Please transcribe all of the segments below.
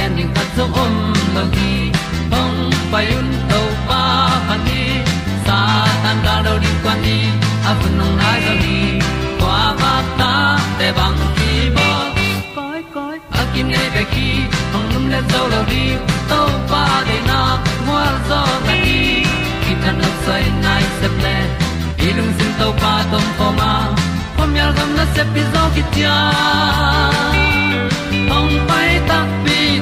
gen ding khat zo om lo gi hong pai un to pa pa ni. Sa tan da do di kwan ni a bu nong nai zo ni kwa ba ta te bang ki bo koi koi a kim nei be ki hong lum le zo lo di to pa de na mo zo ta ni ki tan no sai nai se ple ilung sin to pa tom ko ma. Pom yal gam na se pi zo ki tia hong pai ta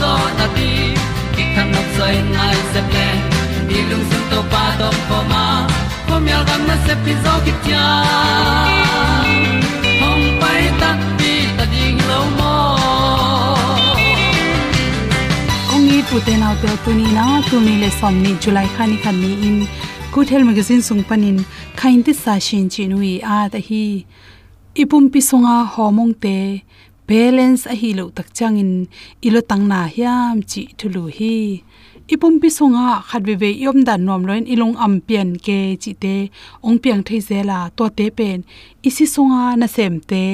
zo na ti ki kan nok sai nai se ple ni lung sun to pa to pa ma. Ko mi al gam na se pi zo ki tia hom pai ta ti ta ding lo mo ong ni pu te na te tu ni na tu ni le som ni july khani khan ni in. Kuthel magazine sung panin khain ti sa shin chi nui a ta hi. Ipum pi songa homong te balance a hi lo tak changin ilo tang na hiam chi thulu hi. Ipum pi songa khatwe ve yom dan nom loin ilong am pian ke chi te ong piang thei zela to te pen. Isi songa na sem te.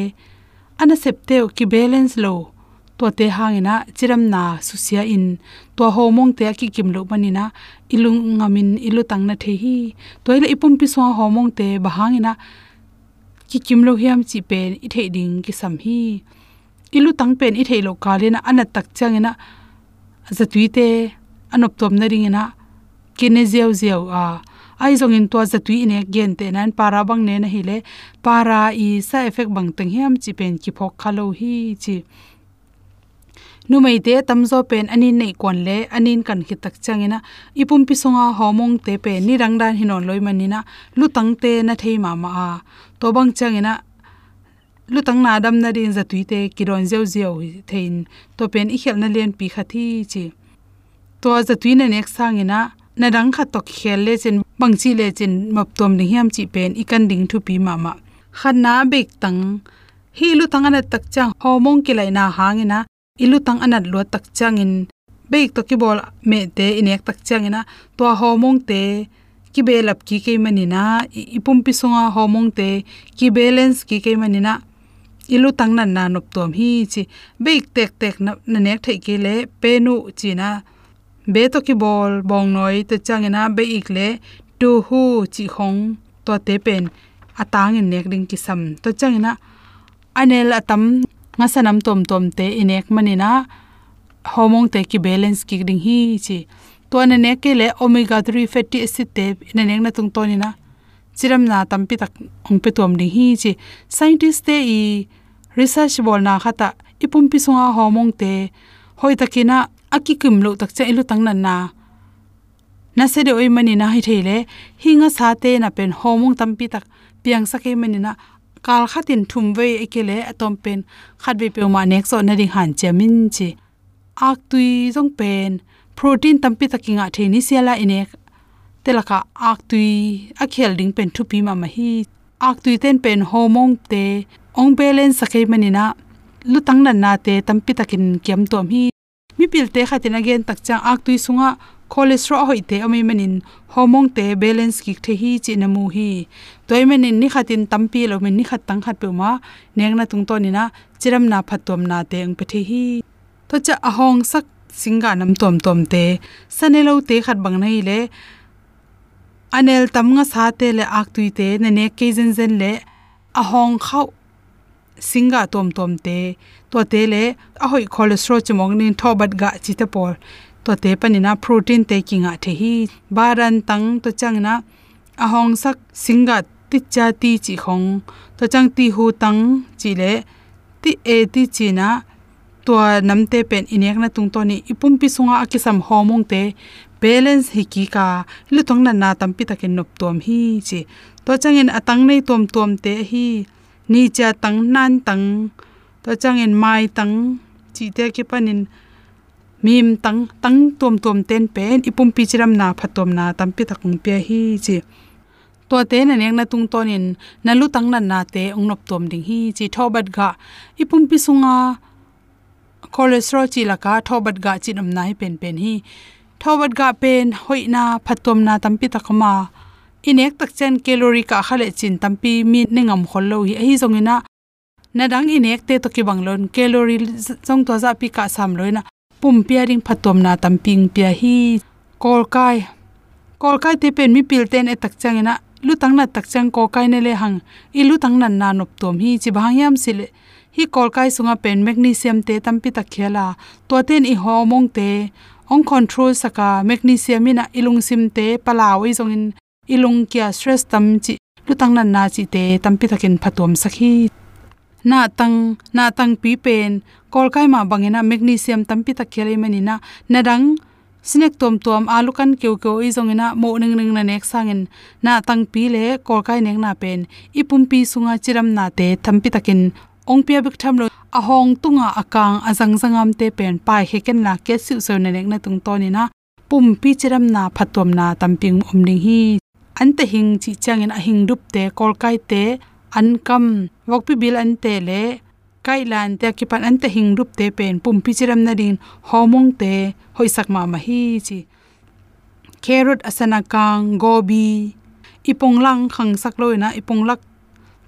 Ana sep te ki balance lo. To te hangina chiram na susia in. To homong te ki kim lo manina ilung ngamin ilu tang na the hi. Toile ipum pi so homong te ina ki kim lo hiam chi pen i thei ding ki sam hi ilu tang pen i thelo ka le na ana tak chang changena zatui te anop tom na ring ina kine zeu zeu a ai zong in to za tui ne gen te nan para bang ne na hi le para i sa effect bang teng hiam chi pen ki phok khalo hi, chi. Nu mai te tamzo pen ani nei kon le, anin kan hi tak changena ipum pi songa homong te pe ni rangdan hinon loi manina lutang te na thei ma ma a to bang changena lutang na dam na din za tuite kiron zeu zeu thein to pen i khel na len pi khathi chi. To za tuina nek sangina na dang kha to khel le chen bangchi le chen, map tom ni hiam chi pen i kan ding thu pi ma ma. Khan bek tang, hi lu tang ana tak chang, homong ki lai na hangina ilu tang anat lo tak changin beik to ki bol me te inek tak changina to homong te ki belap ki ke manina ipum pi songa homong te ki balance ki ke manina ilu tang nan na nop tom hi chi beik tek tek na nek thai ke le penu chi na be to ki bol bong noi, te changena be ik le, tu hu, chi khong to te pen, atang in nek ding ki sam. To changena anel atam, nga sanam tom tom te inek manina hormone te ki balance ki ding hi, chi to na ne ke le, omega 3 fatty acid te na nek na tung to ni na chiram na tampi tak ong pe tom ding hi chi. Scientist te i research bol na khata ipum pi sunga hormone te hoi takina aki kim lo tak cha ilu tang na na. Na se de oi mani na hi theile hinga sa te na pen hormone tampi tak piang sa ke mani na kal khatin thum ve ekele atom pen khat ve pe ma nek so na ding han chamin chi. Ak tui jong pen, protein tampi takinga theni siala inek telaka ak tui a khel ding pen thu pi ma ma hi. Ak tui ten pen homong te ong belen sakai manina lutang nan na te tampi takin kiam tom hi. Mi pil te khatin again tak chang ak tui sunga cholesterol hoi te ami manin homong te balance ki the hi chi na mu hi. Toy manin ni khatin tampi lo min ni khat tang khat pe ma neng na tung to ni na chiram na phatom na te ang pe the hi. To cha ahong sak singa nam tom tom te. Sanelo te khat bang nai le anel tam nga sa te le ak tui te na ne ke zen zen le a hong khau singa tom tom te. To te le a hoi cholesterol chmong nin thobat ga chi te por to te panina protein taking a the hi baran tang to changna hong sak singa ti cha ti chi khong. To chang ti hu tang chi le ti e ti chi na to namte pen inek na tung to ni ipum pi sunga akisam homong te balance hi ka lu tong na na tampi takin nop tom hi chi. To changin atang nei tom tom te hi, ni cha tang nan tang, to changin mai tang, chi te ki panin mim tang tang tom tom ten pen ipum pi chiram na phatom na tampi takung pe hi chi. To te na nek na tung ton in na lu tang na na te ong nop tom ding hi chi. Thobat ga, ipum pi sunga cholesterol chi laka thobat ga chi nam nai pen pen hi thobat ga pen hoina phatom na tampi takama. Inek tak chen calorie ka khale chin tampi mi nengam khollo hi. Hi zongina na dang inek te to ki banglon. Calorie jong to za pi ka sam loina pum piaring phatom na tamping pia hi. Kol kai kol kai te pen mi pil ten e tak changena lu tang na tak chang ko kai ne le hang. I lu tang nan na nop tom hi. Chi bang yam sil, hi kol kai sunga pen magnesium te tampi tak khela. To ten i hormone te ong control saka magnesium ina ilung sim te palawi zong in ilung kya stress tam chi lutang nan na chi te tampi thakin phatom sakhi. Na tang na tang pi pen, kol kai ma bangena magnesium tampi tak khele manina nadang sinek tom tom alukan keu keu i zongena mo ning ning na nek sangin na tang pi le kol kai nek na pen, ipum pi sunga chiram na te thampi takin ong pia bik tham lo ahong hong tunga akang azang zangam te pen pai heken la ke su so na nek na tung to ni na. Pum pi chiram na phatom na tamping om ning hi. An te hing chi changin a hing dup te, kol kai te, an kam wok pi bil an te le. Kai lan te ki pan an te hing dup te pen pum pi chiram na din homong te, hoi sak ma ma hi chi. Carrot asana kang, gobi, ipong lang khang sak loina ipong lak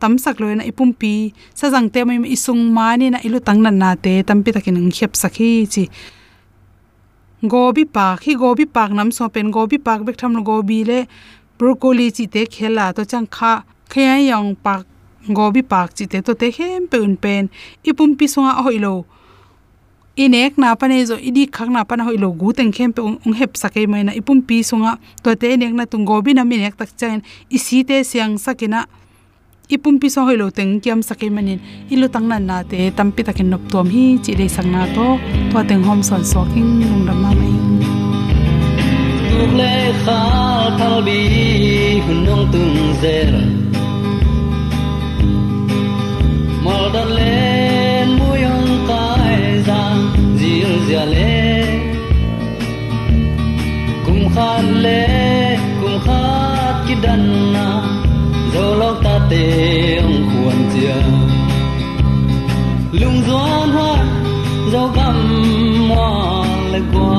tam sak loina ipumpi sa jang te mai isung mani na ilu tang nan na te tampi takin khep sakhi chi gobi pak, hi gobi pak nam so pen gobi pak bek tham gobi le broccoli chi te khela to chang kha, khaya yang pak, gobi pak chi te to te hem pe un pen, ipumpi songa hoilo inek na pane zo, idi khak na pana hoilo gu teng khem pe ung hep sake mai na ipumpi songa, to te nek na tung gobi na mi nek tak chen isi te siang sakina ipum pi so hoi lo teng kiam sake manin i lo tang nan na te tampi takin nop tuam hi chi dei sang na to. To teng hom son so king lung ram ma mai tuk le kha thal bi hun nong tung zer. Mal dan le muyong kai za zil zia le. Kum khan le kum khat ki dan na zo lok Tiếng khuôn ong chia lung doan hoa zo găm mo le qua.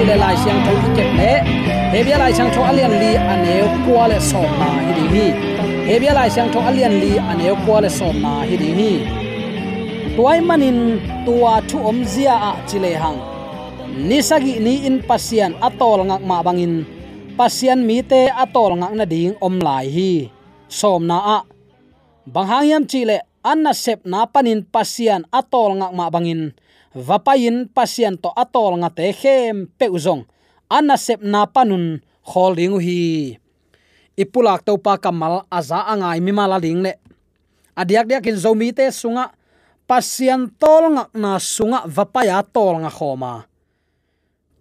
Chi le lai siang tho ki kep le he bia lai siang tho alian li ane kwa le so na hi di hi. He bia lai siang tho alian li ane kwa le so na hi di hi. Tuai manin tua thu om zia a chile hang ni sagi ni in pasian atol ngak ma bangin pasian mi te atol ngak na ding om lai hi. Som na a. Le chile anna sep na panin pasian atol ngak ma bangin vapain pasien to atol nga te khem pe uzong. Ana sep na panun holding hi ipulak to pa kamal aza angai mi mala ling le. Adiak diak in zomi te sunga. Pasien tol nga na sunga vapaya tol nga khoma.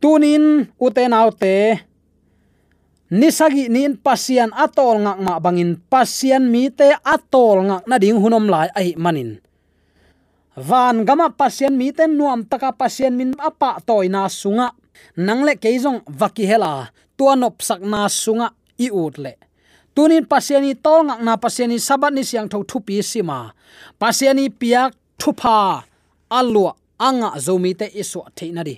Tunin uten autte nisagi nin pasian atol ngak ma bangin. Pasian mi te atol ngak na ding hunom lai ai manin van gama pasien mi ten nuam taka pasien min apa toy na sunga. Nangle keizong vaki hela tuanop sak na sunga i utle tunin pasiani tol ngak na pasiani sabat ni siang thau thupi sima. Pasiani piak thupa alwa anga zomi te isu theina ri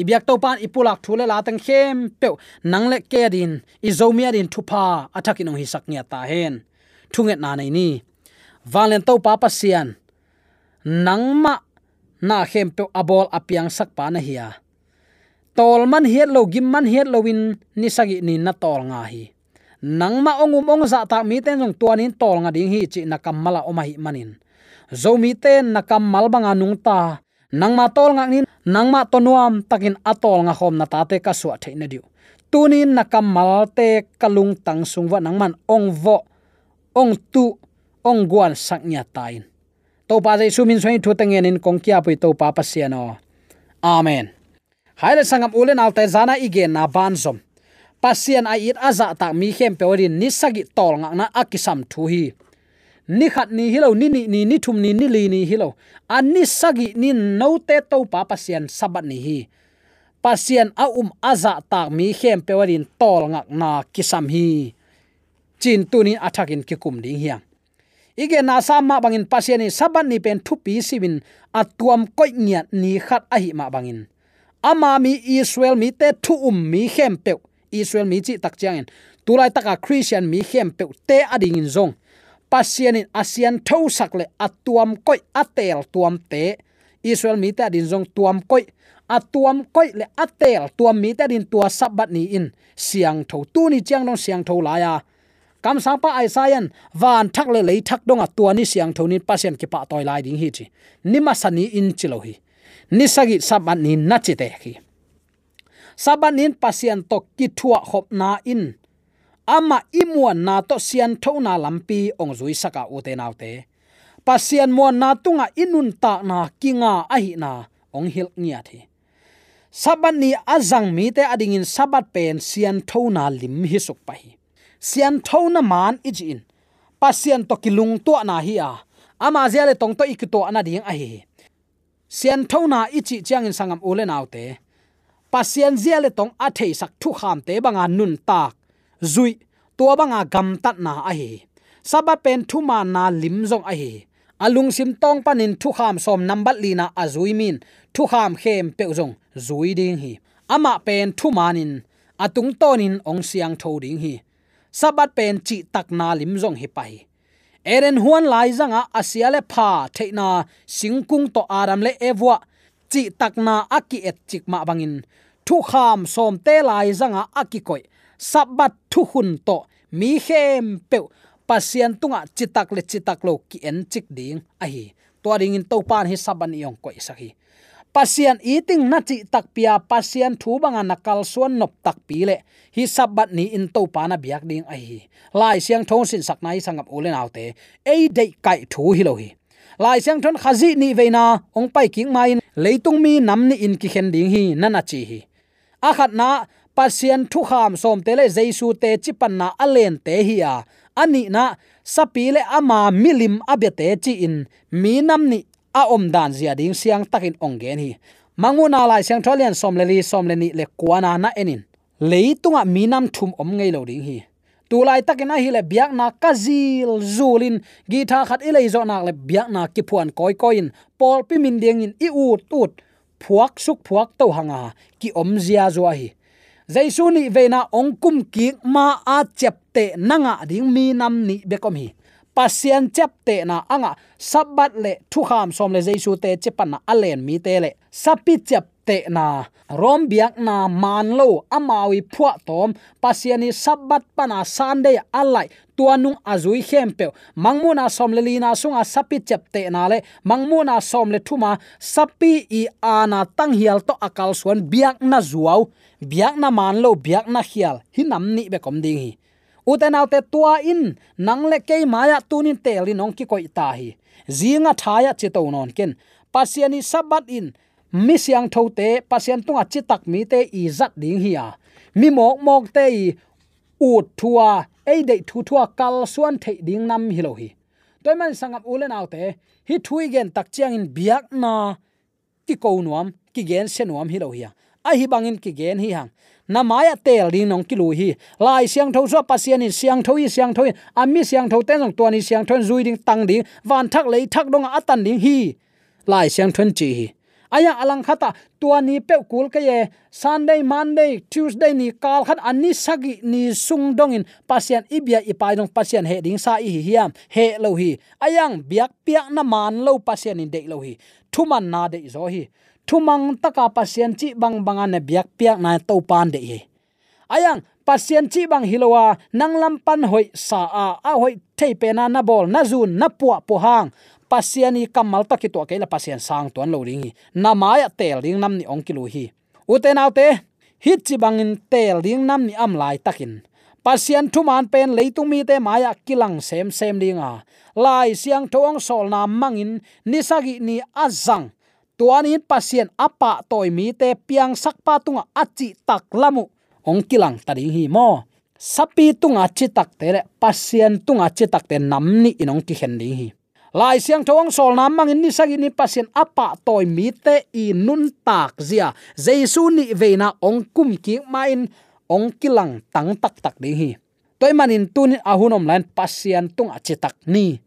ibyak to pan ipulak thule la tang khem pe nangle ke din i zomi adin thupa athakin hi saknya ta hen. Thunget na nei ni. Valen to pa pasian nangma na hem pe abol apiang sak pa na hiya tol man hiat lo gim man hiat lo win ni sagi ni na tol nga hi. Nangma ongum ong za ta mi ten jong tuanin tol nga ding hi chi na kammala omahi manin. Zomi ten na kamal banga nung ta. Nangma tol nga ni nangma tonuam takin atol nga hom na ta te ka suwa theina diu. Tunin na kamal te kalung tang sungwa nangman ong vo, ong tu, ong guan saknya tain to pa jai sumin soi thu tangen in kong kya pui to pa pasiano amen. Haile sangam ulen alte zana igen na banzom pasian ai it aza ta mi khem peorin ni sagi tol nga na akisam thu hi. Ni khat ni hilo ni ni ni ni thum ni ni li ni hilo ani sagi ni no te to pa pasian sabat ni hi. Pasian a um aza ta mi khem peorin tol nga na kisam hi. Chin tu ni athakin kikum ding hiang ige na sama bangin pasiani saban ni pen thupi simin atuam koi nya ni khat a hi ma bangin. Ama mi israel mi te thu um mi khem pe israel mi chi tak chiang en tulai taka christian mi khem pe te ading in zong. Pasian in asian tho sakle atuam koi atel tuam te. Israel mi ta din zong tuam koi. Atuam koi le atel tuam mi ta din tua sabat ni in. Siang tho tu ni chang no siang tho la ya kam sang pa ai sayan van thak le lei thak donga tua ni siang thonin pasien ki pa toy lai ding hi chi. Nima sani in chilo hi. Ni sagi saban ni na chi te khi saban in pasien to ki thua hop na in. Ama imuan na to sian thona lampi ong zui saka u te naw te. Pasien mo na tunga inun ta na kinga ahi na ong hil nia thi. Saban ni azang mi te adingin sabat pen sian thona lim hi suk pa hi sian thona man ijin pasian to kilung to na hi a. Ama zia tong to ikito ana ding a hi. Sian thona ichi chiang in sangam ule naute. Pasian zia le tong a thei sak thu kham te banga nun tak. Zui to banga gam tat na a hi. Sabat pen thu ma na lim zong a hi. Alung sim tong panin thu kham som number lina azui min. Thu kham khem pe zong, zui ding hi. Ama pen thu manin atung tonin ong siang tho ding hi sabat pen chi tak na lim zong hi pai. Eren huan lai zanga asiale pha theina singkung to aram le evwa chi tak na aki et chik ma bangin. Thu kham som te lai zanga aki koi. Sabat thu hun to mi khem pe pasian tunga chitak le chitak lo ki en chik ding a hi. To ding in to pan hi saban yong koi sahi pasian eating na chi tak pia, pasian thu banga nakal suan nop tak pi le. Hi sabat ni in to pa na biak ding a hi. Lai siang thong sin sak nai sangap ulen autte ei dei kai thu hi lo hi. Lai siang thon khazi ni veina ong pai king mai leitung mi nam ni in ki khen ding hi nana chi hi. A khat na, pasian thu kham som te le jaisu te chipan na alen te hi a. Ani na sapile ama milim abete chi in. Mi nam ni a om dan zia ding siang takin ongen hi. Manguna lai siang tholian som le som le ni le kwana na enin. Leitunga minam thum om ngei lo ding hi. Tu lai takin a hi le biak na kazil zulin. Gi tha khat ile zo nak le biak na ki phuan koi koin. Pol pi min ding in i ut tut phuak suk phuak to hanga. Ki om zia zo hi. Jaisu ni veina ongkum ki ma a chepte nanga ding mi nam ni bekom hi pasian chep te na anga, sabat le thu kham som le jaisu te chepan na alen mi te le. Sapi chep te na, rom biak na man lo, amawi phwa tom. Pasiani sabat pana sunday alai tuanung azui hempe mangmuna som le lina sunga, sapi chep te na le. Mangmuna som le thuma, sapi i ana tang hial to akal suan biak na zuaw biak na man lo, biak na hial. Hinam ni be kom ding hi uten te tua in nang le ke maya tunin teli nong ki koi ta hi zinga thaya chito non ken pasiani sabat in. Mi siang tho te, pasian tunga chitak mi te i zat ding hi ya mi mok mok te i ut thua ei de thu thua kal suan the ding nam hi lo hi toy man sangam ulen autte hi thui gen tak chiang in biak na, ki ko nuam ki gen se nuam hi lo hi a hi bangin ki gen hi hang na maya tel ding nong ki lu hi. Lai siang tho zo pasien in, siang tho i, siang tho in ami siang tho ten nong tuani siang thon zui ding tang ding. Van thak lei thak dong atan ding hi. Lai siang thon chi hi. Aya alang khata tuani pe kul ka ye. Sunday, monday, tuesday ni kal khat ani sagi ni sung dong in. Pasien ibia ipai dong pasien he ding sa i hi hiam. He lo hi. Ayang biak piak na man lo pasien in de lo hi. Thuman na de zo hi thumang taka pasien chi bang banga ne biak piak na to pan de ye. Ayang, pasien chi bang hilowa nanglam pan hoi sa a a hoi thei pe na na bol, na zun na puwa po hang. Pasiani kamal takki to ke la pasien sang ton lo ring na maya tel ring nam ni ong kilu hi. Uten autte hit chi bangin tel ring nam ni am lai takin. Pasian thuman pen leitung mi te maya kilang sem sem linga lai siang thong sol na mangin nisagi ni azang tuanin pasien apa toy mi te piang sakpa tunga achi tak lamu. Ong kilang tading hi mo. Sapi tunga chi tak te le pasien tunga chi tak te namni inong ki hen ding hi. Lai siang thong sol nam mang ni sagi ni pasien apa toy mi te i nun tak zia. Jesu ni veina ong kum ki main ong kilang tang tak tak ding hi. Toy manin tunin ahunom lan pasien tunga chi tak ni.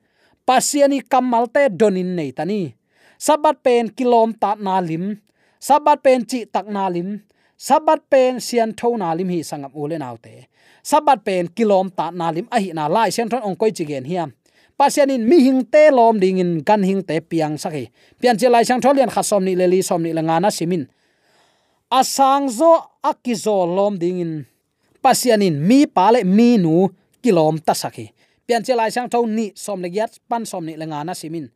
Pasiani kamal te donin nei tani sabat pen kilom ta na lim. Sabat pen chi tak na lim. Sabat pen sian tho na lim hi sangam ule naute sabat pen kilom ta na lim. A hi na lai sian thon ong koi chi gen hiam. Pasian in mi hing te, lom ding in gan hing te, piang sakhi pian che lai sang tholian khasom ni le li, som ni la ngana simin asang zo akizo lom ding in. Pasian in mi pale mi nu kilom ta sakhi pian che lai sang tho ni, som le gyat pan som ni lenga na simin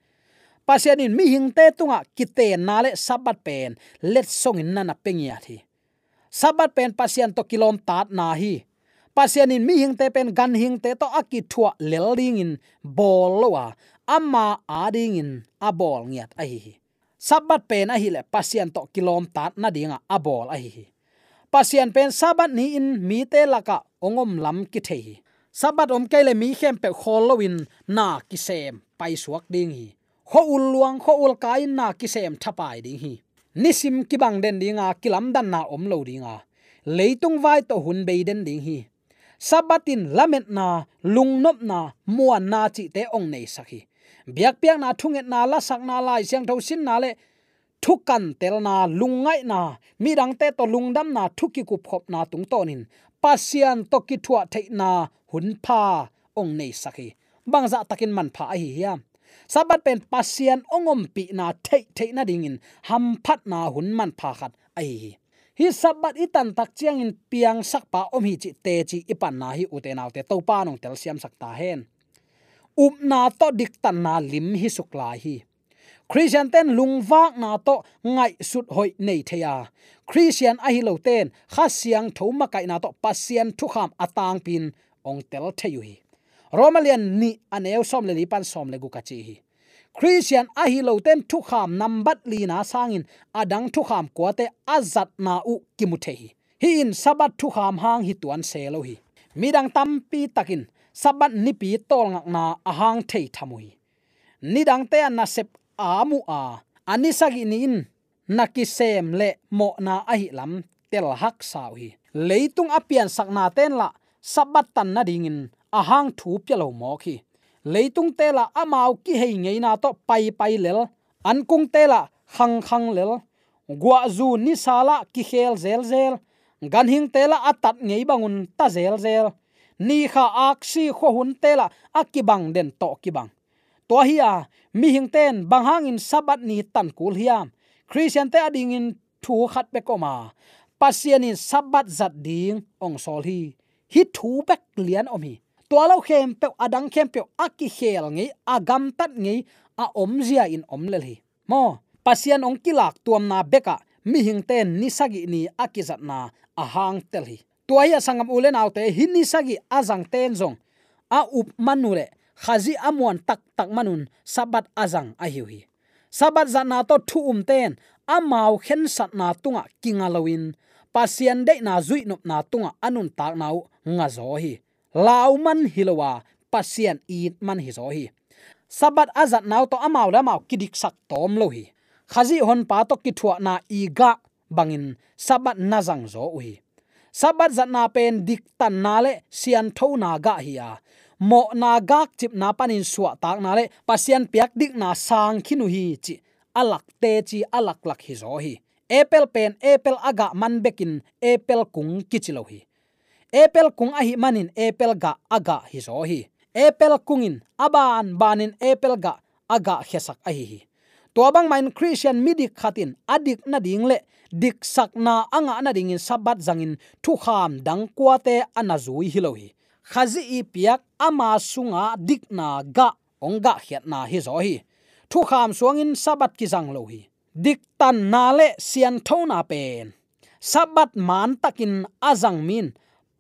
pasian in mi hing te tunga kite na le sabat pen, let song in nana pengia thi. Sabat pen pasian to kilom tat na hi. Pasian in mi hing te pen gan hing te to aki thua lel ding in bol lowa, amma ading in abol ngiat a hi. Hi sabat pen a hi le pasian to kilom tat na dinga, abol a hi. Hi pasian pen sabat ni in, mi te laka ongom lam ki thei sabat om kele mi khem pe kholowin na ki sem pai suak ding hi kho ul luang kho ul kai na ki sem thapai ding hi. Nisim ki bang den dinga kilam dan na om lo dinga leitung vai to hun be den ding hi. Sabatin lament na lungnop na, muan na chi te ong nei sakhi biak piak na thunget na la sak na lai siang tho sin na le, thukan tel na lungai na mi dang te to lungdam na, thuki ku phop na tung tonin pasian to ki thua thei na, hun pha ong nei sakhi bangza takin man pha hi hiam sabat pen pasian ongom pi na thei thei na dingin ham phat na hun man pha khat, ai. Hi sabat itan tak chiang in piang sak pa om hi chi te chi ipan na hi ute naw te to pa nong tel siam sak ta hen. Up na to dik tan na lim hi suk la hi. Christian ten lungwak na to ngai sut hoi nei theya christian a hi lo ten, kha siang thoma kai na to pasian thu kham atang pin, ong tel theyu hi romalian ni aneu som le lipan som le gu chi hi. Christian a hi lo ten thu kham number li na sangin adang thu kham ko te azat na u kimuthe hi. Hi in sabat thu kham hang hi tuan se lo hi. Midang tam pi takin sabat ni pi tol ngak na ahang thei thamui nidang te an na sep amu a ani sagi ni in le mo na ahi lam, tel hak sau hi. Leitung apian sakna ten la sabat tan na dingin ahang thu pyalo mo khi. Leitung te la amao ki hei ngei na to pai pai lel. An kung te la khang khang lel. Gwa zu ni sala ki khel zel zel. Gan hing te la atat ngei bangun ta zel zel. Ni kha aksi kho hun te la akibang den to kibang. To hi a, mi hing ten bang hang in sabat ni tan kul hiam christian te ading in thu khat pe ko ma. Pasian in sabat zat ding ong sol hi. Hi thu bek lian om hi tualo khem pe adang khem pe aki khel ngi agam tat ngi a om zia in om le hi mo, pasian ong kilak tuam na beka mi hing ten ni sagi ni akizat na ahang tel hi tuaya sangam ulen autte hinni sagi azang ten zong a up manule khazi amuan tak tak manun, sabat azang a hiu hi sabat za na to thu um ten amau khen sat na tunga kingalawin pasian de na zui nup na tunga anun tak nau nga zo hi lau man hilowa pasien i man hi zo hi sabat azat naw to amau la mau kidik sak tom lo hi khazi hon pa to ki thua na i ga bangin sabat na zang zo hi sabat zat na pen dik tan na le sian tho na ga hi ya mo na gak chip na panin suwa tak na le pasien piak dik na sang khinu hi chi alak te chi alak lak hi zo hi apple pen apple aga man bekin apple kung kichilo hi apple kung ahi manin apple ga aga hi zo hi apple kungin aban banin apple ga aga khesak ahi hi to bang main christian midik khatin, adik na ding le dik sak na anga na ding in sabat zangin thu kham dang kwate anazui hilohi. Khazi i piak ama sunga dikna ga onga hiat na hi zo hi thu kham suangin sabat ki jang lo hi dik tan na le sian thona pen sabat man takin azang min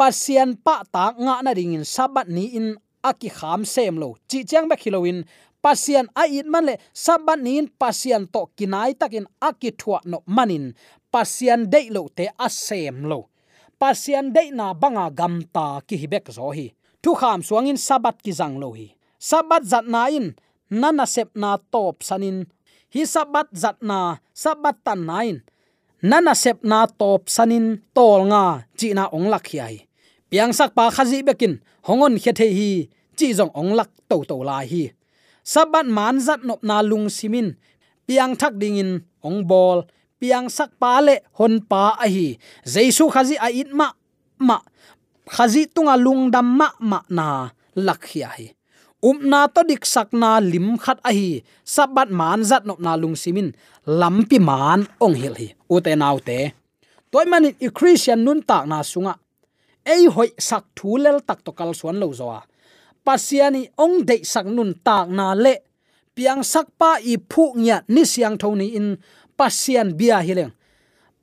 pasian pa ta nga na ring in sabat ni in aki kham sem lo. Chi chang ba khiloin pasian a it man le sabat ni in pasian to kinai takin aki thua no manin pasian dei lo te asem lo. Pasian dei na banga gamta ki hibek zo hi. Thu kham suangin sabat ki jang lo hi. Sabat zat na in nana sep na top sanin hi sabat zat na sabat tan nain nana sep na top sanin tol nga chi na ong lak hi piang sak pa khazi bekin, hongon khe the hi, chi jong ong lak to to la hi. Sabat man zat nop na lung simin, piang thak ding in, ong bol, piang sak pa le hon pa a hi. Jaisu khazi a it ma ma khazi tunga lungdam ma ma na lak hi umna to dik sakna lim khat a hi. Sabat man zat nop na lung simin lampi man ong hil hi. Ute naute toy man i christian nun tak na sunga ei hoi sak thulel tak to kal suan lo zo pasiani ong de sak nun tak na le. Piang sak pa i phu nya ni siang thoni in pasian bia hileng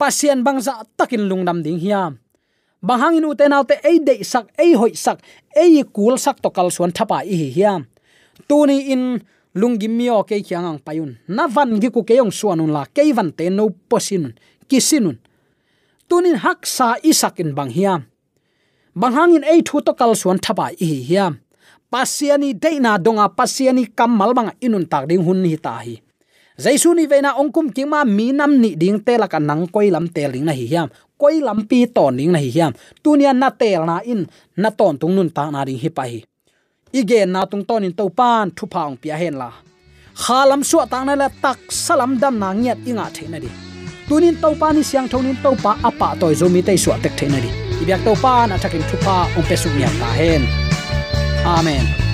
pasian bangza takin lungdam ding hiam bahangin uten te ei de sak, ei hoi sak, ei kul sak to kal suan thapa i hiam tuni in lungi mio ke kyang payun na van gi ku keyong suanun la, ke van te no posinun kisinun tunin hak sa isakin bang hiam bang hangin ei thu to kal suan thapa hi hiam pasiani deina donga, pasiani kamal bang inun tak ding hun hi ta hi. Jaisu ni veina ongkum kima mi nam ni ding te la ka nang koi lam tel ding na hi hiam koi lam pi ton ding na hi hiam tunia na tel na in, na ton tung nun ta na ding hi pa hi. Ige na tung ton in to pan thu phang pia hen la. Khalam su tang na la tak salam dam na ngiat inga theina di. Tunin to pa ni siang thonin to pa apa toy zomi te su tek theina di ibyak to pa na thakin thupa pa ong su nya ta hen amen.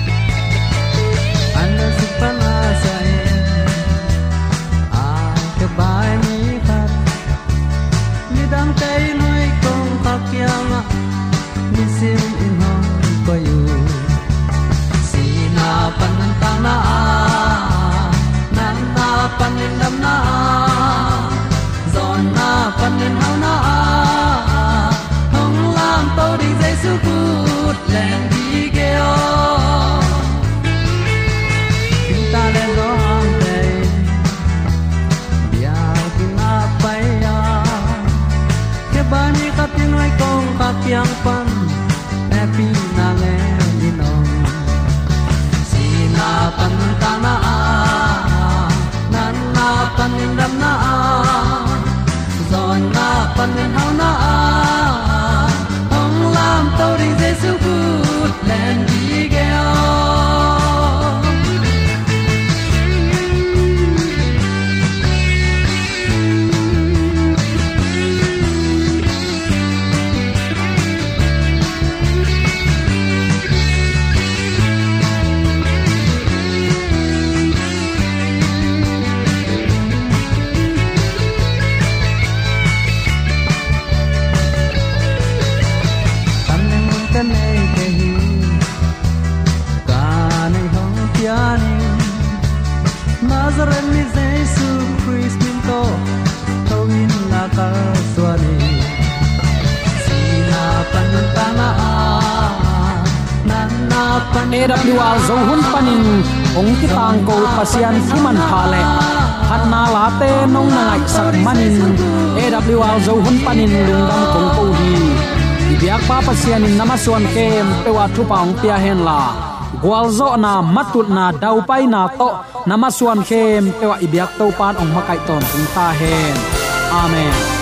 AWR zo hun panin ong ki tang ko pasian thuman phale phat na la te nong na ngai sak manin AWR zo hun panin lungdam kong ko hi ibiak pa pasian in namaswan kem pewa thu paung pia hen la gwalzo na matut na dau pai na to namaswan khem pewa ibiak to pan ong makai ton ta hen amen.